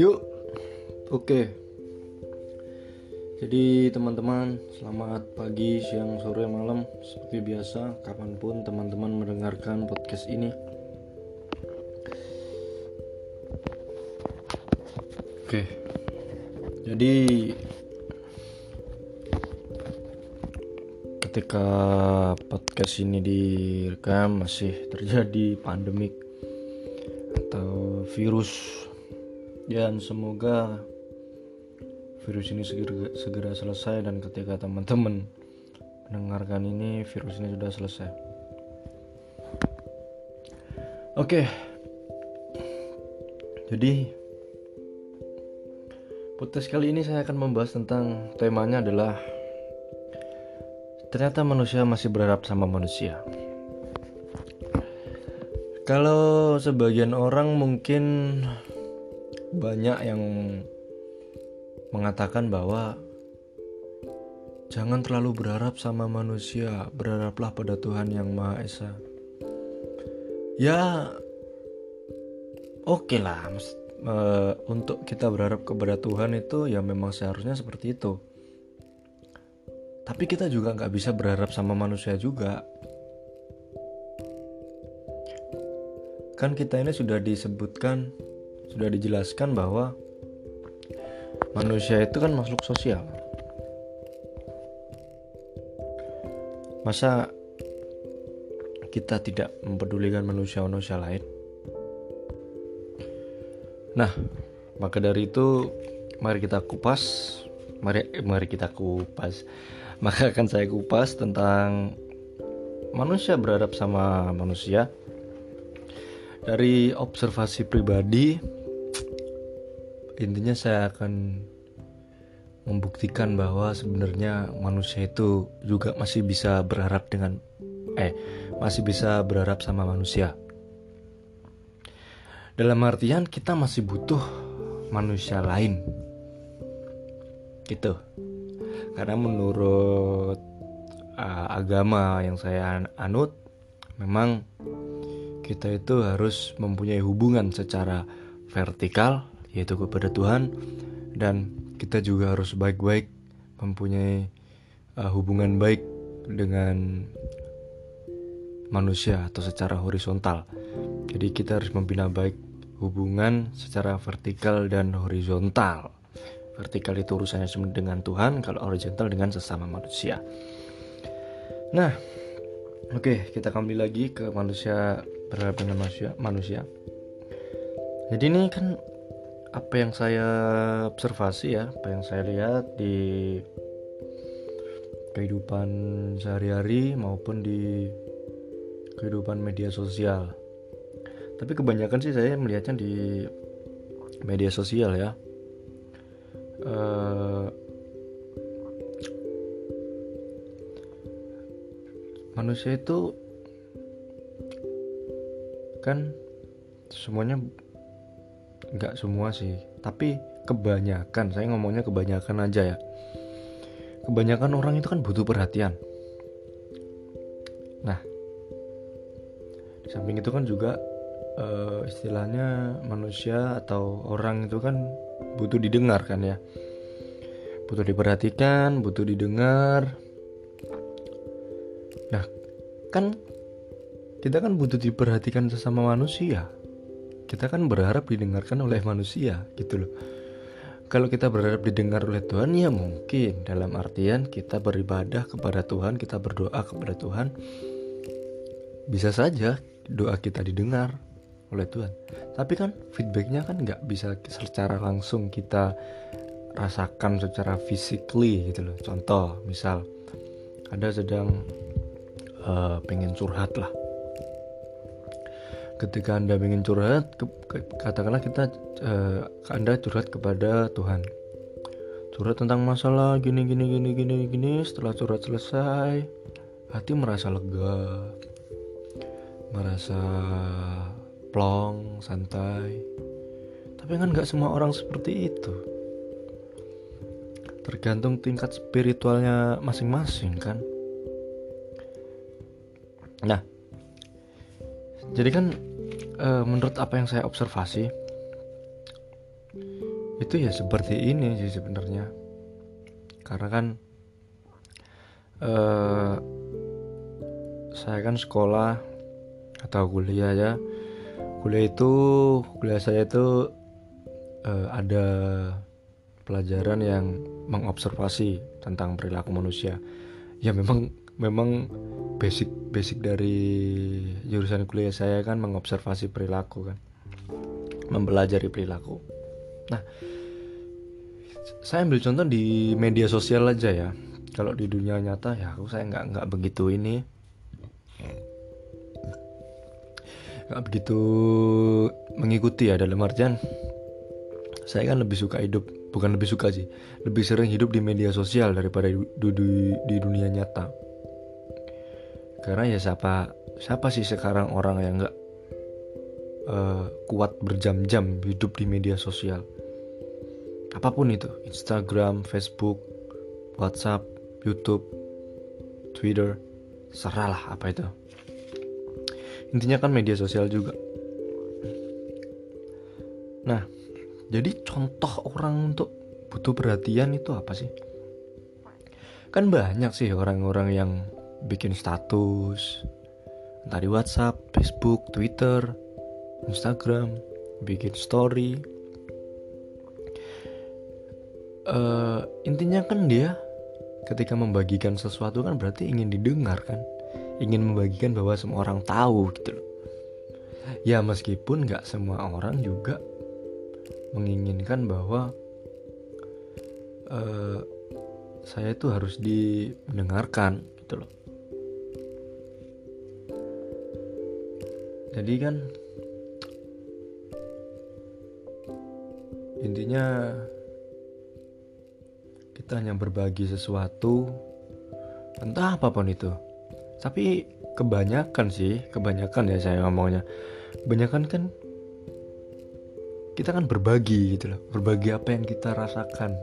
Yuk, oke. Jadi teman-teman, selamat pagi, siang, sore, malam. Seperti biasa, kapan pun teman-teman mendengarkan podcast ini. Oke, jadi ketika podcast ini direkam masih terjadi pandemik atau virus dan semoga virus ini segera, segera selesai dan ketika teman-teman mendengarkan ini virus ini sudah selesai. Oke. Jadi podcast kali ini saya akan membahas tentang temanya adalah ternyata manusia masih berharap sama manusia. Kalau sebagian orang mungkin banyak yang mengatakan bahwa jangan terlalu berharap sama manusia, berharaplah pada Tuhan yang Maha Esa. Ya, oke okay lah, uh, untuk kita berharap kepada Tuhan itu ya memang seharusnya seperti itu. Tapi kita juga nggak bisa berharap sama manusia juga. kan kita ini sudah disebutkan sudah dijelaskan bahwa manusia itu kan makhluk sosial. Masa kita tidak mempedulikan manusia-manusia lain? Nah maka dari itu mari kita kupas mari mari kita kupas. Maka akan saya kupas tentang manusia berharap sama manusia. Dari observasi pribadi intinya saya akan membuktikan bahwa sebenarnya manusia itu juga masih bisa berharap dengan eh masih bisa berharap sama manusia. Dalam artian kita masih butuh manusia lain. Gitu. Karena menurut uh, agama yang saya anut memang kita itu harus mempunyai hubungan secara vertikal yaitu kepada Tuhan dan kita juga harus baik-baik mempunyai uh, hubungan baik dengan manusia atau secara horizontal. Jadi kita harus membina baik hubungan secara vertikal dan horizontal. Vertikal itu urusannya dengan Tuhan, kalau horizontal dengan sesama manusia. Nah, oke, okay, kita kembali lagi ke manusia berhadapan dengan manusia manusia jadi ini kan apa yang saya observasi ya apa yang saya lihat di kehidupan sehari-hari maupun di kehidupan media sosial. Tapi kebanyakan sih saya melihatnya di media sosial ya. Uh, manusia itu kan semuanya nggak semua sih tapi kebanyakan saya ngomongnya kebanyakan aja ya. Kebanyakan orang itu kan butuh perhatian. Nah di samping itu kan juga uh, istilahnya manusia atau orang itu kan butuh didengar kan ya. Butuh diperhatikan butuh didengar. Nah kan kita kan butuh diperhatikan sesama manusia. Kita kan berharap didengarkan oleh manusia, gitu loh. Kalau kita berharap didengar oleh Tuhan, ya mungkin dalam artian kita beribadah kepada Tuhan, kita berdoa kepada Tuhan. Bisa saja doa kita didengar oleh Tuhan. Tapi kan feedbacknya kan nggak bisa secara langsung kita rasakan secara physically gitu loh. Contoh, misal ada sedang uh, pengen curhat lah ketika anda ingin curhat ke, ke, katakanlah kita uh, anda curhat kepada Tuhan. Curhat tentang masalah gini gini gini gini gini setelah curhat selesai hati merasa lega merasa plong santai. Tapi kan nggak semua orang seperti itu. Tergantung tingkat spiritualnya masing-masing kan? Nah jadi kan uh, menurut apa yang saya observasi itu ya seperti ini sih sebenarnya. Karena kan uh, saya kan sekolah atau kuliah ya. Kuliah itu kuliah saya itu uh, ada pelajaran yang mengobservasi tentang perilaku manusia. Ya memang memang basic basic dari jurusan kuliah saya kan mengobservasi perilaku kan. Mempelajari perilaku. Nah saya ambil contoh di media sosial aja ya. Kalau di dunia nyata ya aku saya nggak nggak begitu ini. Nggak begitu mengikuti ya dalam artian saya kan lebih suka hidup bukan lebih suka sih lebih sering hidup di media sosial daripada di, di, di dunia nyata karena ya siapa siapa sih sekarang orang yang nggak uh, kuat berjam-jam hidup di media sosial? Apa pun itu Instagram Facebook WhatsApp YouTube Twitter seralah apa itu. Intinya kan media sosial juga. Nah jadi contoh orang untuk butuh perhatian itu apa sih? Kan banyak sih orang-orang yang bikin status entah di WhatsApp, Facebook, Twitter, Instagram, bikin story. Uh, intinya kan dia ketika membagikan sesuatu kan berarti ingin didengar kan, ingin membagikan bahwa semua orang tahu gitu loh. Ya meskipun nggak semua orang juga menginginkan bahwa uh, saya itu harus didengarkan gitu loh jadi kan intinya kita hanya berbagi sesuatu entah apa pun itu. Tapi kebanyakan sih kebanyakan ya saya ngomongnya. Kebanyakan kan kita kan berbagi gitu loh. Berbagi apa yang kita rasakan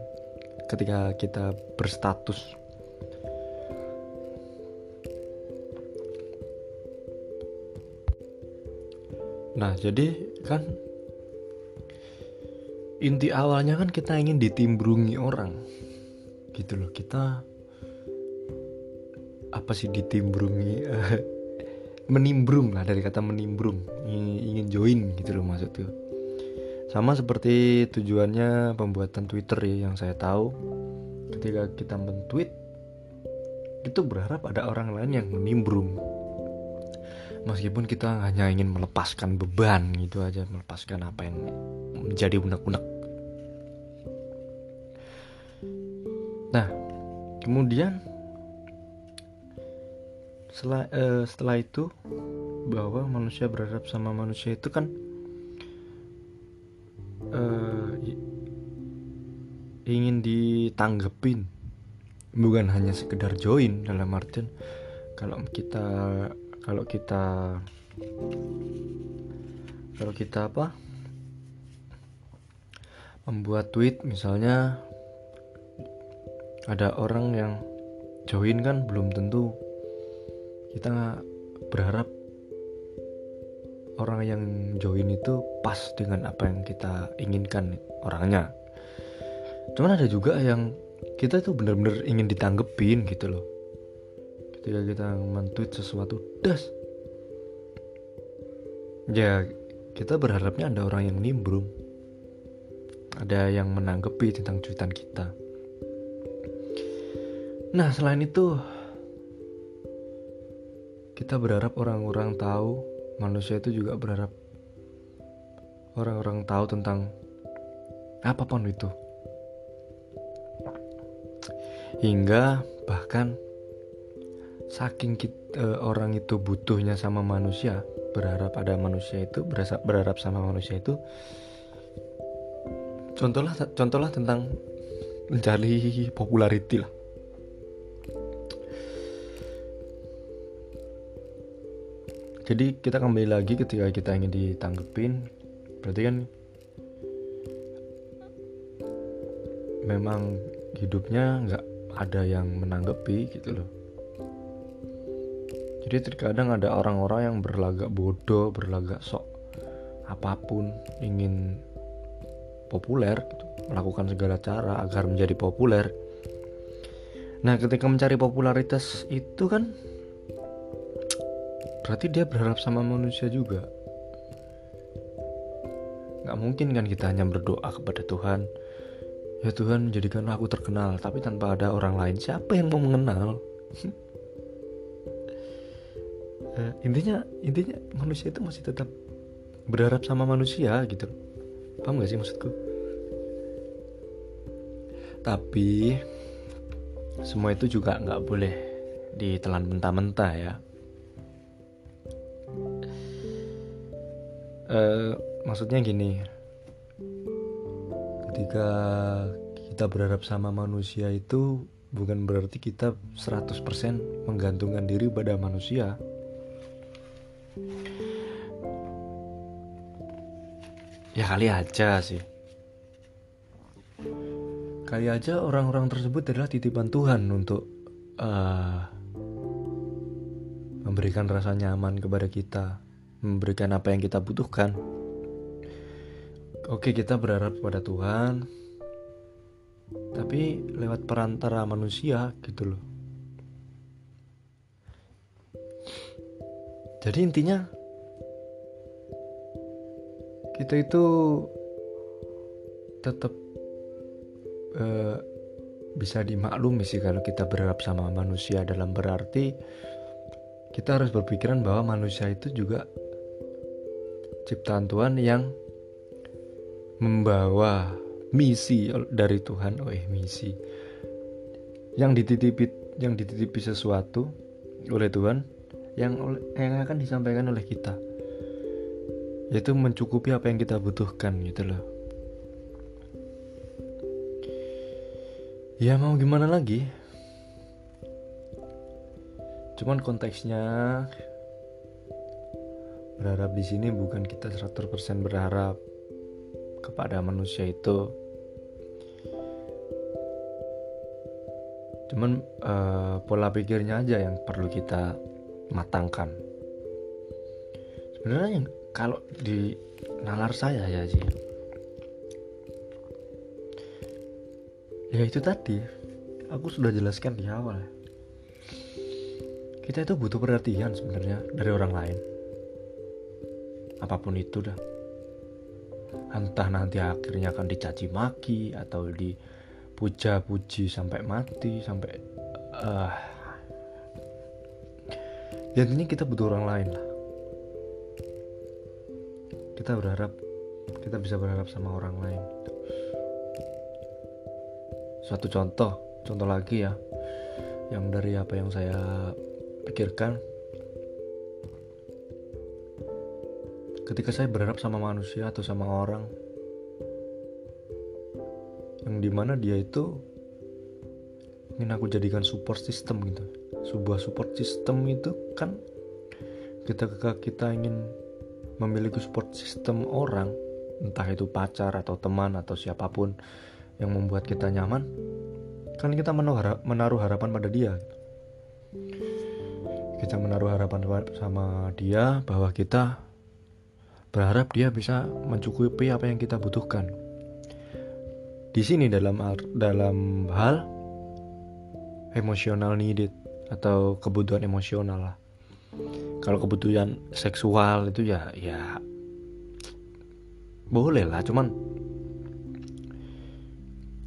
ketika kita berstatus Nah, jadi kan inti awalnya kan kita ingin ditimbrungi orang. Gitu loh, kita apa sih ditimbrungi? menimbrung lah dari kata menimbrung, ingin join gitu loh maksudnya. Sama seperti tujuannya pembuatan Twitter ya yang saya tahu ketika kita men-tweet itu berharap ada orang lain yang menimbrung meskipun kita hanya ingin melepaskan beban gitu aja melepaskan apa yang menjadi unek-unek. Nah kemudian setelah uh, setelah itu bahwa manusia berharap sama manusia itu kan uh, ingin ditanggepin. Bukan hanya sekedar join dalam artian kalau kita kalau kita kalau kita apa? Membuat tweet misalnya ada orang yang join kan belum tentu. Kita berharap orang yang join itu pas dengan apa yang kita inginkan orangnya. Cuman ada juga yang kita itu benar-benar ingin ditanggepin gitu loh ketika kita men-tweet sesuatu das. Ya kita berharapnya ada orang yang nimbrung. Ada yang menanggapi tentang cuitan kita. Nah selain itu kita berharap orang-orang tahu manusia itu juga berharap orang-orang tahu tentang apa pun itu. Hingga bahkan saking kita, uh, orang itu butuhnya sama manusia berharap ada manusia itu berasa, berharap sama manusia itu contohlah contohlah tentang mencari popularity lah. Jadi kita kembali lagi ketika kita ingin ditanggepin berarti kan memang hidupnya nggak ada yang menanggapi gitu loh jadi terkadang ada orang-orang yang berlagak bodoh berlagak sok apa pun ingin populer gitu melakukan segala cara agar menjadi populer. Nah, ketika mencari popularitas itu kan berarti dia berharap sama manusia juga. Gak mungkin kan kita hanya berdoa kepada Tuhan, ya Tuhan jadikan aku terkenal, tapi tanpa ada orang lain siapa yang mau mengenal? uh, intinya intinya manusia itu masih tetap berharap sama manusia gitu. Paham gak sih maksudku? Tapi semua itu juga nggak boleh ditelan mentah-mentah ya. Uh, maksudnya gini. Ketika kita berharap sama manusia itu bukan berarti kita 100% menggantungkan diri pada manusia Ya kali aja sih. Kali aja orang-orang tersebut adalah titipan Tuhan untuk uh, memberikan rasa nyaman kepada kita, memberikan apa yang kita butuhkan. Oke, kita berharap pada Tuhan, tapi lewat perantara manusia gitu loh. Jadi intinya kita itu tetap uh, bisa dimaklumi sih kalau kita berharap sama manusia dalam berarti kita harus berpikiran bahwa manusia itu juga ciptaan Tuhan yang membawa misi dari Tuhan. Oh eh misi. Yang dititipi yang dititipi sesuatu oleh Tuhan yang yang akan disampaikan oleh kita yaitu mencukupi apa yang kita butuhkan gitu loh. Ya mau gimana lagi? Cuman konteksnya berharap di sini bukan kita 100% berharap kepada manusia itu. Cuman uh, pola pikirnya aja yang perlu kita matangkan. Sebenarnya yang kalau di nalar saya ya sih ya itu tadi. Aku sudah jelaskan di awal. Kita itu butuh perhatian sebenarnya dari orang lain. Apa pun itu dah. Entah nanti akhirnya akan dicaci maki atau dipuja-puji sampai mati sampai uh, ya intinya kita butuh orang lain lah kita berharap kita bisa berharap sama orang lain. Suatu contoh contoh lagi ya yang dari apa yang saya pikirkan. Ketika saya berharap sama manusia atau sama orang yang di mana dia itu ingin aku jadikan support system gitu. Sebuah support system itu kan ketika kita ingin memiliki support system orang, entah itu pacar atau teman atau siapa pun yang membuat kita nyaman, kan kita menaruh harapan pada dia. Kita menaruh harapan sama dia bahwa kita berharap dia bisa mencukupi apa yang kita butuhkan. Di sini dalam dalam hal emosional needed atau kebutuhan emosional lah kalau kebutuhan seksual itu ya ya boleh lah cuman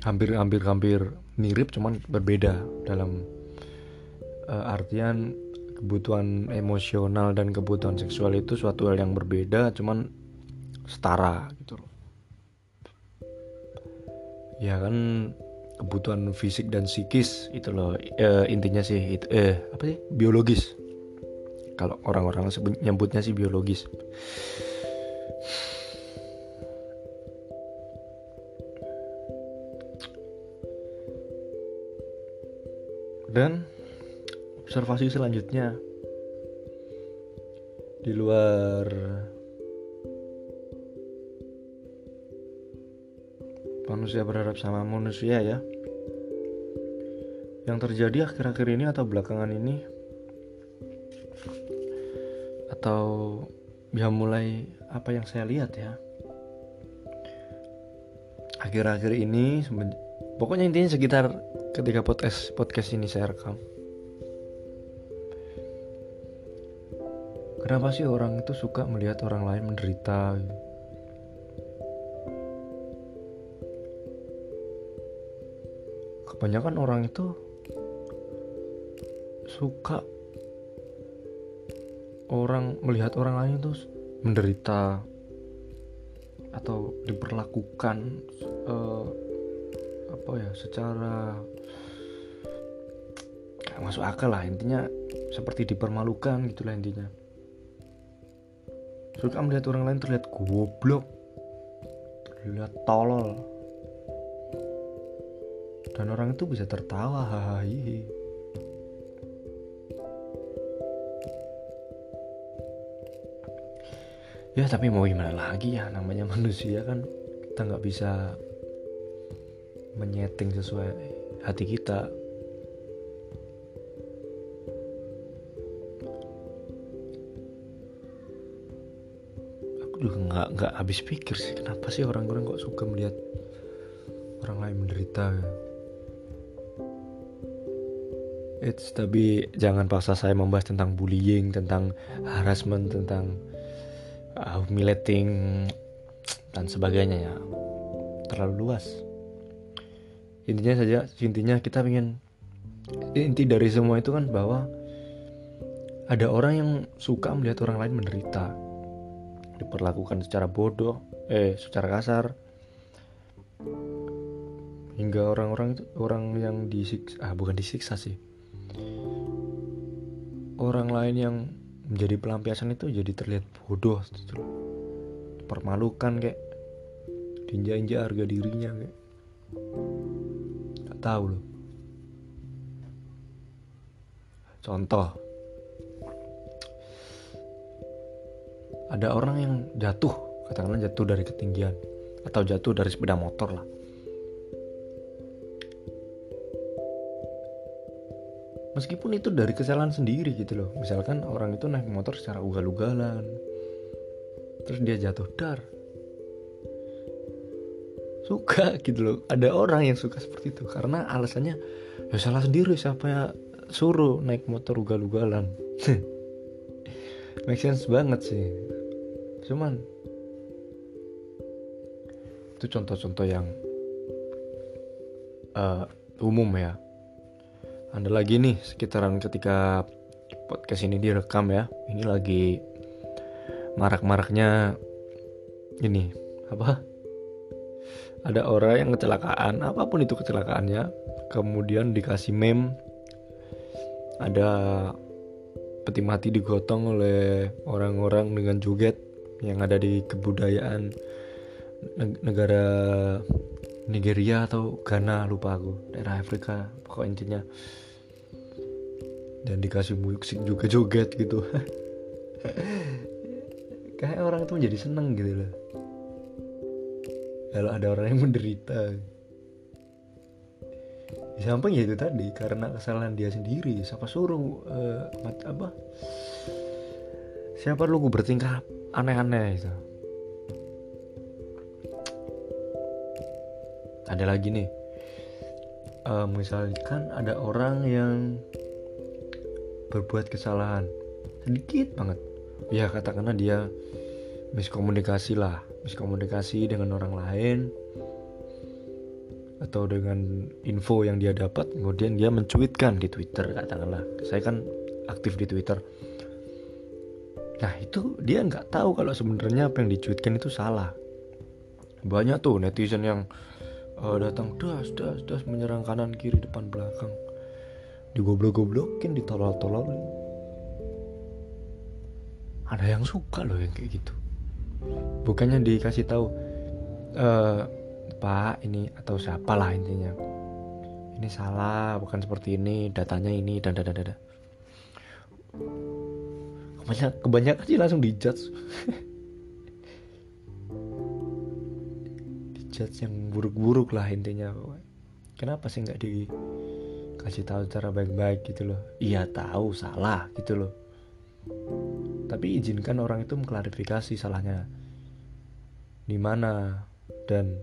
hampir hampir hampir mirip cuman berbeda dalam uh, artian kebutuhan emosional dan kebutuhan seksual itu suatu hal yang berbeda cuman setara gitu loh. Ya kan kebutuhan fisik dan psikis itu loh uh, intinya sih itu eh apa sih? Biologis kalau orang-orang nyebutnya sih biologis. Dan observasi selanjutnya. Di luar manusia berharap sama manusia ya. Yang terjadi akhir-akhir ini atau belakangan ini atau ya mulai apa yang saya lihat ya. Akhir-akhir ini pokoknya intinya sekitar ketika podcast podcast ini saya rekam. Kenapa sih orang itu suka melihat orang lain menderita? Kebanyakan orang itu suka orang melihat orang lain itu menderita atau diperlakukan uh, apa ya secara masuk akal lah. Intinya seperti dipermalukan gitulah intinya. Suka melihat orang lain terlihat goblok terlihat tolol. Dan orang itu bisa tertawa hahaha ya tapi mau gimana lagi ya? Namanya manusia kan kita nggak bisa menyeting sesuai hati kita. Aku juga nggak nggak habis pikir sih kenapa sih orang-orang kok suka melihat orang lain menderita? It's tapi jangan paksa saya membahas tentang bullying, tentang harassment, tentang uh, humiliating dan sebagainya ya. Terlalu luas. Intinya saja intinya kita ingin inti dari semua itu kan bahwa ada orang yang suka melihat orang lain menderita. Diperlakukan secara bodoh eh secara kasar. Hingga orang-orang itu orang yang disiksa ah bukan disiksa sih. Orang lain yang menjadi pelampiasan itu jadi terlihat bodoh permalukan kayak. Diinjak-injak harga dirinya kayak. Nggak tahu loh. Contoh. Ada orang yang jatuh katakanlah jatuh dari ketinggian atau jatuh dari sepeda motor lah meskipun itu dari kesalahan sendiri gitu loh. Misalkan orang itu naik motor secara ugal-ugalan. Terus dia jatuh dar suka gitu loh. Ada orang yang suka seperti itu karena alasannya ya salah sendiri siapa ya suruh naik motor ugal-ugalan? Make sense banget sih. Cuman itu contoh-contoh yang uh, umum ya ada lagi nih sekitaran ketika podcast ini direkam ya. Ini lagi marak-maraknya ini apa? Ada orang yang kecelakaan apa pun itu kecelakaannya kemudian dikasih meme. Ada peti mati digotong oleh orang-orang dengan joget yang ada di kebudayaan negara Nigeria atau Ghana lupa aku daerah Afrika pokok intinya dan dikasih musik juga joget gitu. Kayak orang itu menjadi seneng gitu loh. Kalau ada orang yang menderita. Di samping ya itu tadi karena kesalahan dia sendiri. Siapa suruh uh, apa? Siapa lu bertingkah aneh-aneh itu? Ada lagi nih. Uh, misalkan ada orang yang berbuat kesalahan. Sedikit banget. Ya katakanlah dia miskomunikasi lah. Miskomunikasi dengan orang lain. Atau dengan info yang dia dapat kemudian dia mencuitkan di Twitter katakanlah. Saya kan aktif di Twitter. Nah itu dia nggak tahu kalau sebenarnya apa yang dicuitkan itu salah. Banyak tuh netizen yang uh, datang das das das menyerang kanan kiri depan belakang digoblok-goblokin ditolol-tololin. Ada yang suka loh yang kayak gitu. Bukannya dikasih tahu e, pak ini atau siapa lah intinya. Ini salah bukan seperti ini datanya ini dan dan dan dan kebanyakan kebanyakan sih langsung dijudge. Judge yang buruk-buruk lah intinya. Kenapa sih nggak dikasih tahu cara baik-baik gitu loh. Iya tahu salah gitu loh. Tapi izinkan orang itu mengklarifikasi salahnya. Di mana dan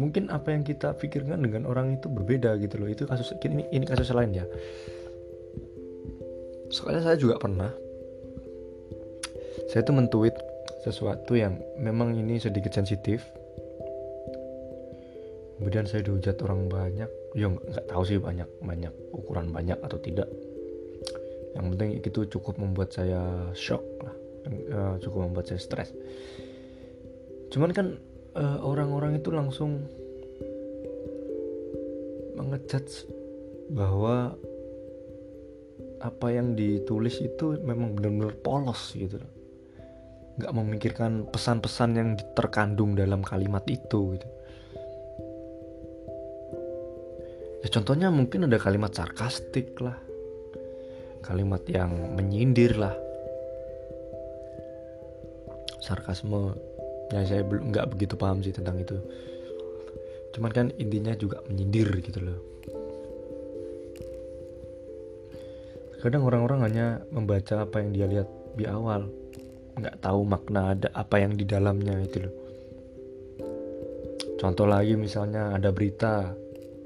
mungkin apa yang kita pikirkan dengan orang itu berbeda gitu loh. Itu kasus ini ini kasus lain ya. Soalnya saya juga pernah saya tuh mentuit sesuatu yang memang ini sedikit sensitif. Kemudian saya dihujat orang banyak ya nggak tahu sih banyak banyak ukuran banyak atau tidak. Yang penting itu cukup membuat saya shock lah. Uh, cukup membuat saya stres. Cuman kan eh, orang-orang itu langsung mengejudge bahwa apa yang ditulis itu memang benar-benar polos gitu nggak memikirkan pesan-pesan yang terkandung dalam kalimat itu gitu ya contohnya mungkin ada kalimat sarkastik lah. Kalimat yang menyindir lah. Sarkasme ya saya belum nggak begitu paham sih tentang itu. Cuman kan intinya juga menyindir gitu loh. Kadang orang-orang hanya membaca apa yang dia lihat di awal. Nggak tahu makna ada apa yang di dalamnya itu loh. Contoh lagi misalnya ada berita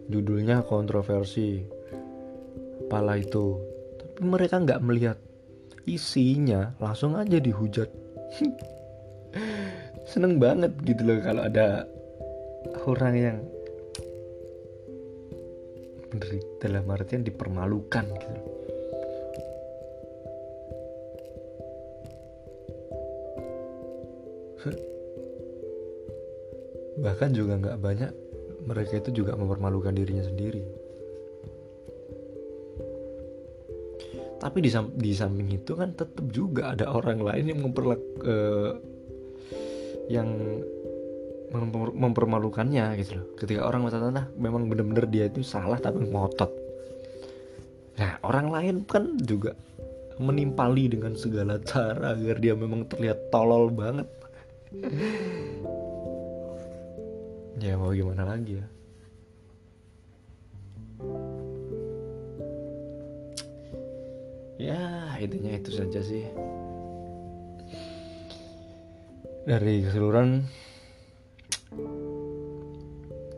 judulnya kontroversi. Apalah itu. Tapi mereka nggak melihat isinya langsung aja dihujat. Seneng banget gitu loh kalau ada orang yang dalam artian dipermalukan gitu. Bahkan juga nggak banyak mereka itu juga mempermalukan dirinya sendiri. Tapi di, di samping itu kan tetap juga ada orang lain yang memperlak uh, yang memper mempermalukannya gitu loh. Ketika orang mata tanah memang benar-benar dia itu salah tapi ngotot? Nah orang lain kan juga menimpali dengan segala cara agar dia memang terlihat tolol banget ya mau gimana lagi ya? Ya intinya itu saja sih. Dari keseluruhan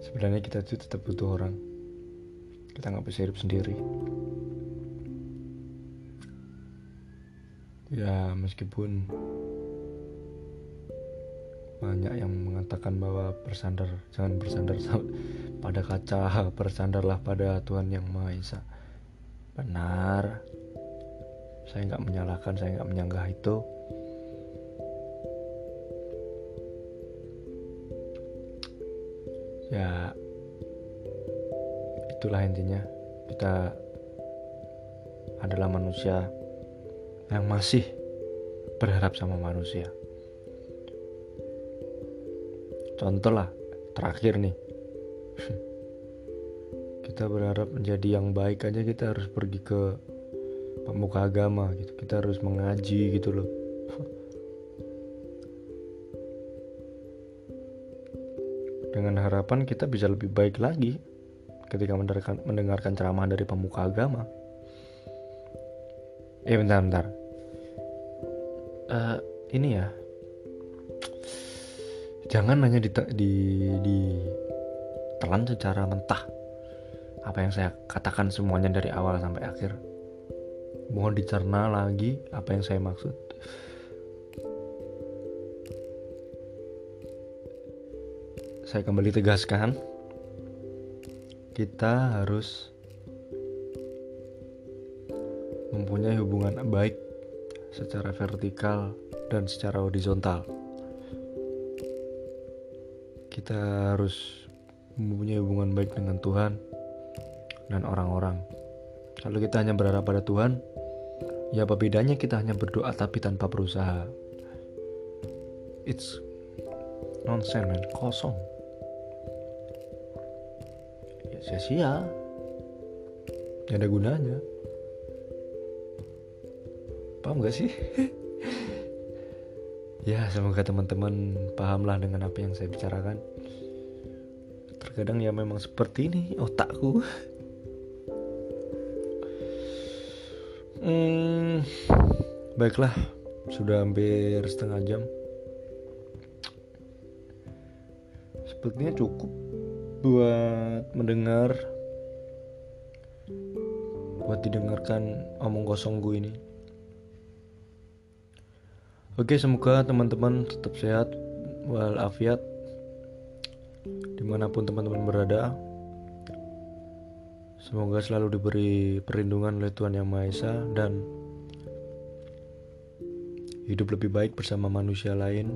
sebenarnya kita tuh tetap butuh orang. Kita nggak bisa hidup sendiri. Ya meskipun banyak yang mengatakan bahwa bersandar jangan bersandar pada kaca bersandarlah pada Tuhan yang Maha Esa. Benar. Saya nggak menyalahkan saya nggak menyanggah itu. Ya itulah intinya. Kita adalah manusia yang masih berharap sama manusia contoh lah terakhir nih kita berharap menjadi yang baik aja kita harus pergi ke pemuka agama gitu kita harus mengaji gitu loh dengan harapan kita bisa lebih baik lagi ketika mendengarkan, ceramah dari pemuka agama. Eh bentar bentar. Uh, ini ya. Jangan hanya di, di, di telan secara mentah. Apa yang saya katakan semuanya dari awal sampai akhir. Mohon dicerna lagi apa yang saya maksud. saya kembali tegaskan kita harus mempunyai hubungan baik secara vertikal dan secara horizontal. Kita harus mempunyai hubungan baik dengan Tuhan dan orang-orang. Kalau kita hanya berharap pada Tuhan, ya apa bedanya kita hanya berdoa tapi tanpa berusaha? It's nonsense man, kosong. Sia-sia. Gak ada gunanya. Paham gak sih ya semoga teman-teman pahamlah dengan apa yang saya bicarakan. Terkadang ya memang seperti ini otakku. Hmm, baiklah sudah hampir setengah jam. Sepertinya cukup buat mendengar buat didengarkan omong kosong gue ini Oke semoga teman-teman tetap sehat walafiat di mana pun teman-teman berada Semoga selalu diberi perlindungan oleh Tuhan Yang Maha Esa dan hidup lebih baik bersama manusia lain.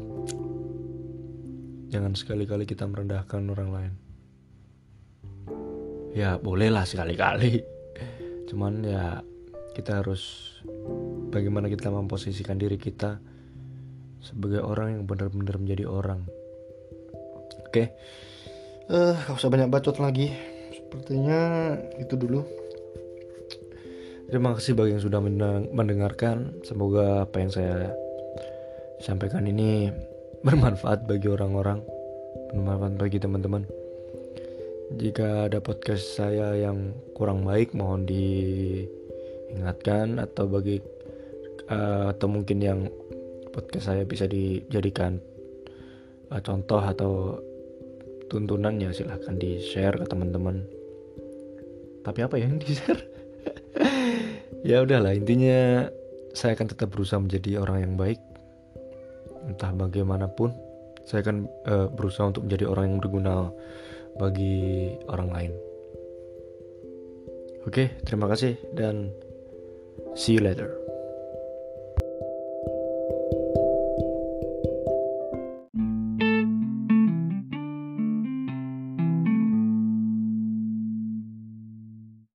Jangan sekali-kali kita merendahkan orang lain. Ya bolehlah sekali-kali. Cuman ya kita harus bagaimana kita memposisikan diri kita sebagai orang yang benar-benar menjadi orang. Oke, okay. uh, gak usah banyak bacot lagi. Sepertinya itu dulu. Terima kasih bagi yang sudah mendengarkan. Semoga apa yang saya sampaikan ini bermanfaat bagi orang-orang, bermanfaat bagi teman-teman. Jika ada podcast saya yang kurang baik, mohon diingatkan atau bagi uh, atau mungkin yang podcast saya bisa dijadikan uh, contoh atau tuntunan ya silahkan di share ke teman-teman. Tapi apa ya yang di share? ya udahlah intinya saya akan tetap berusaha menjadi orang yang baik entah bagaimanapun saya akan uh, berusaha untuk menjadi orang yang berguna bagi orang lain. Oke, terima kasih dan see you later.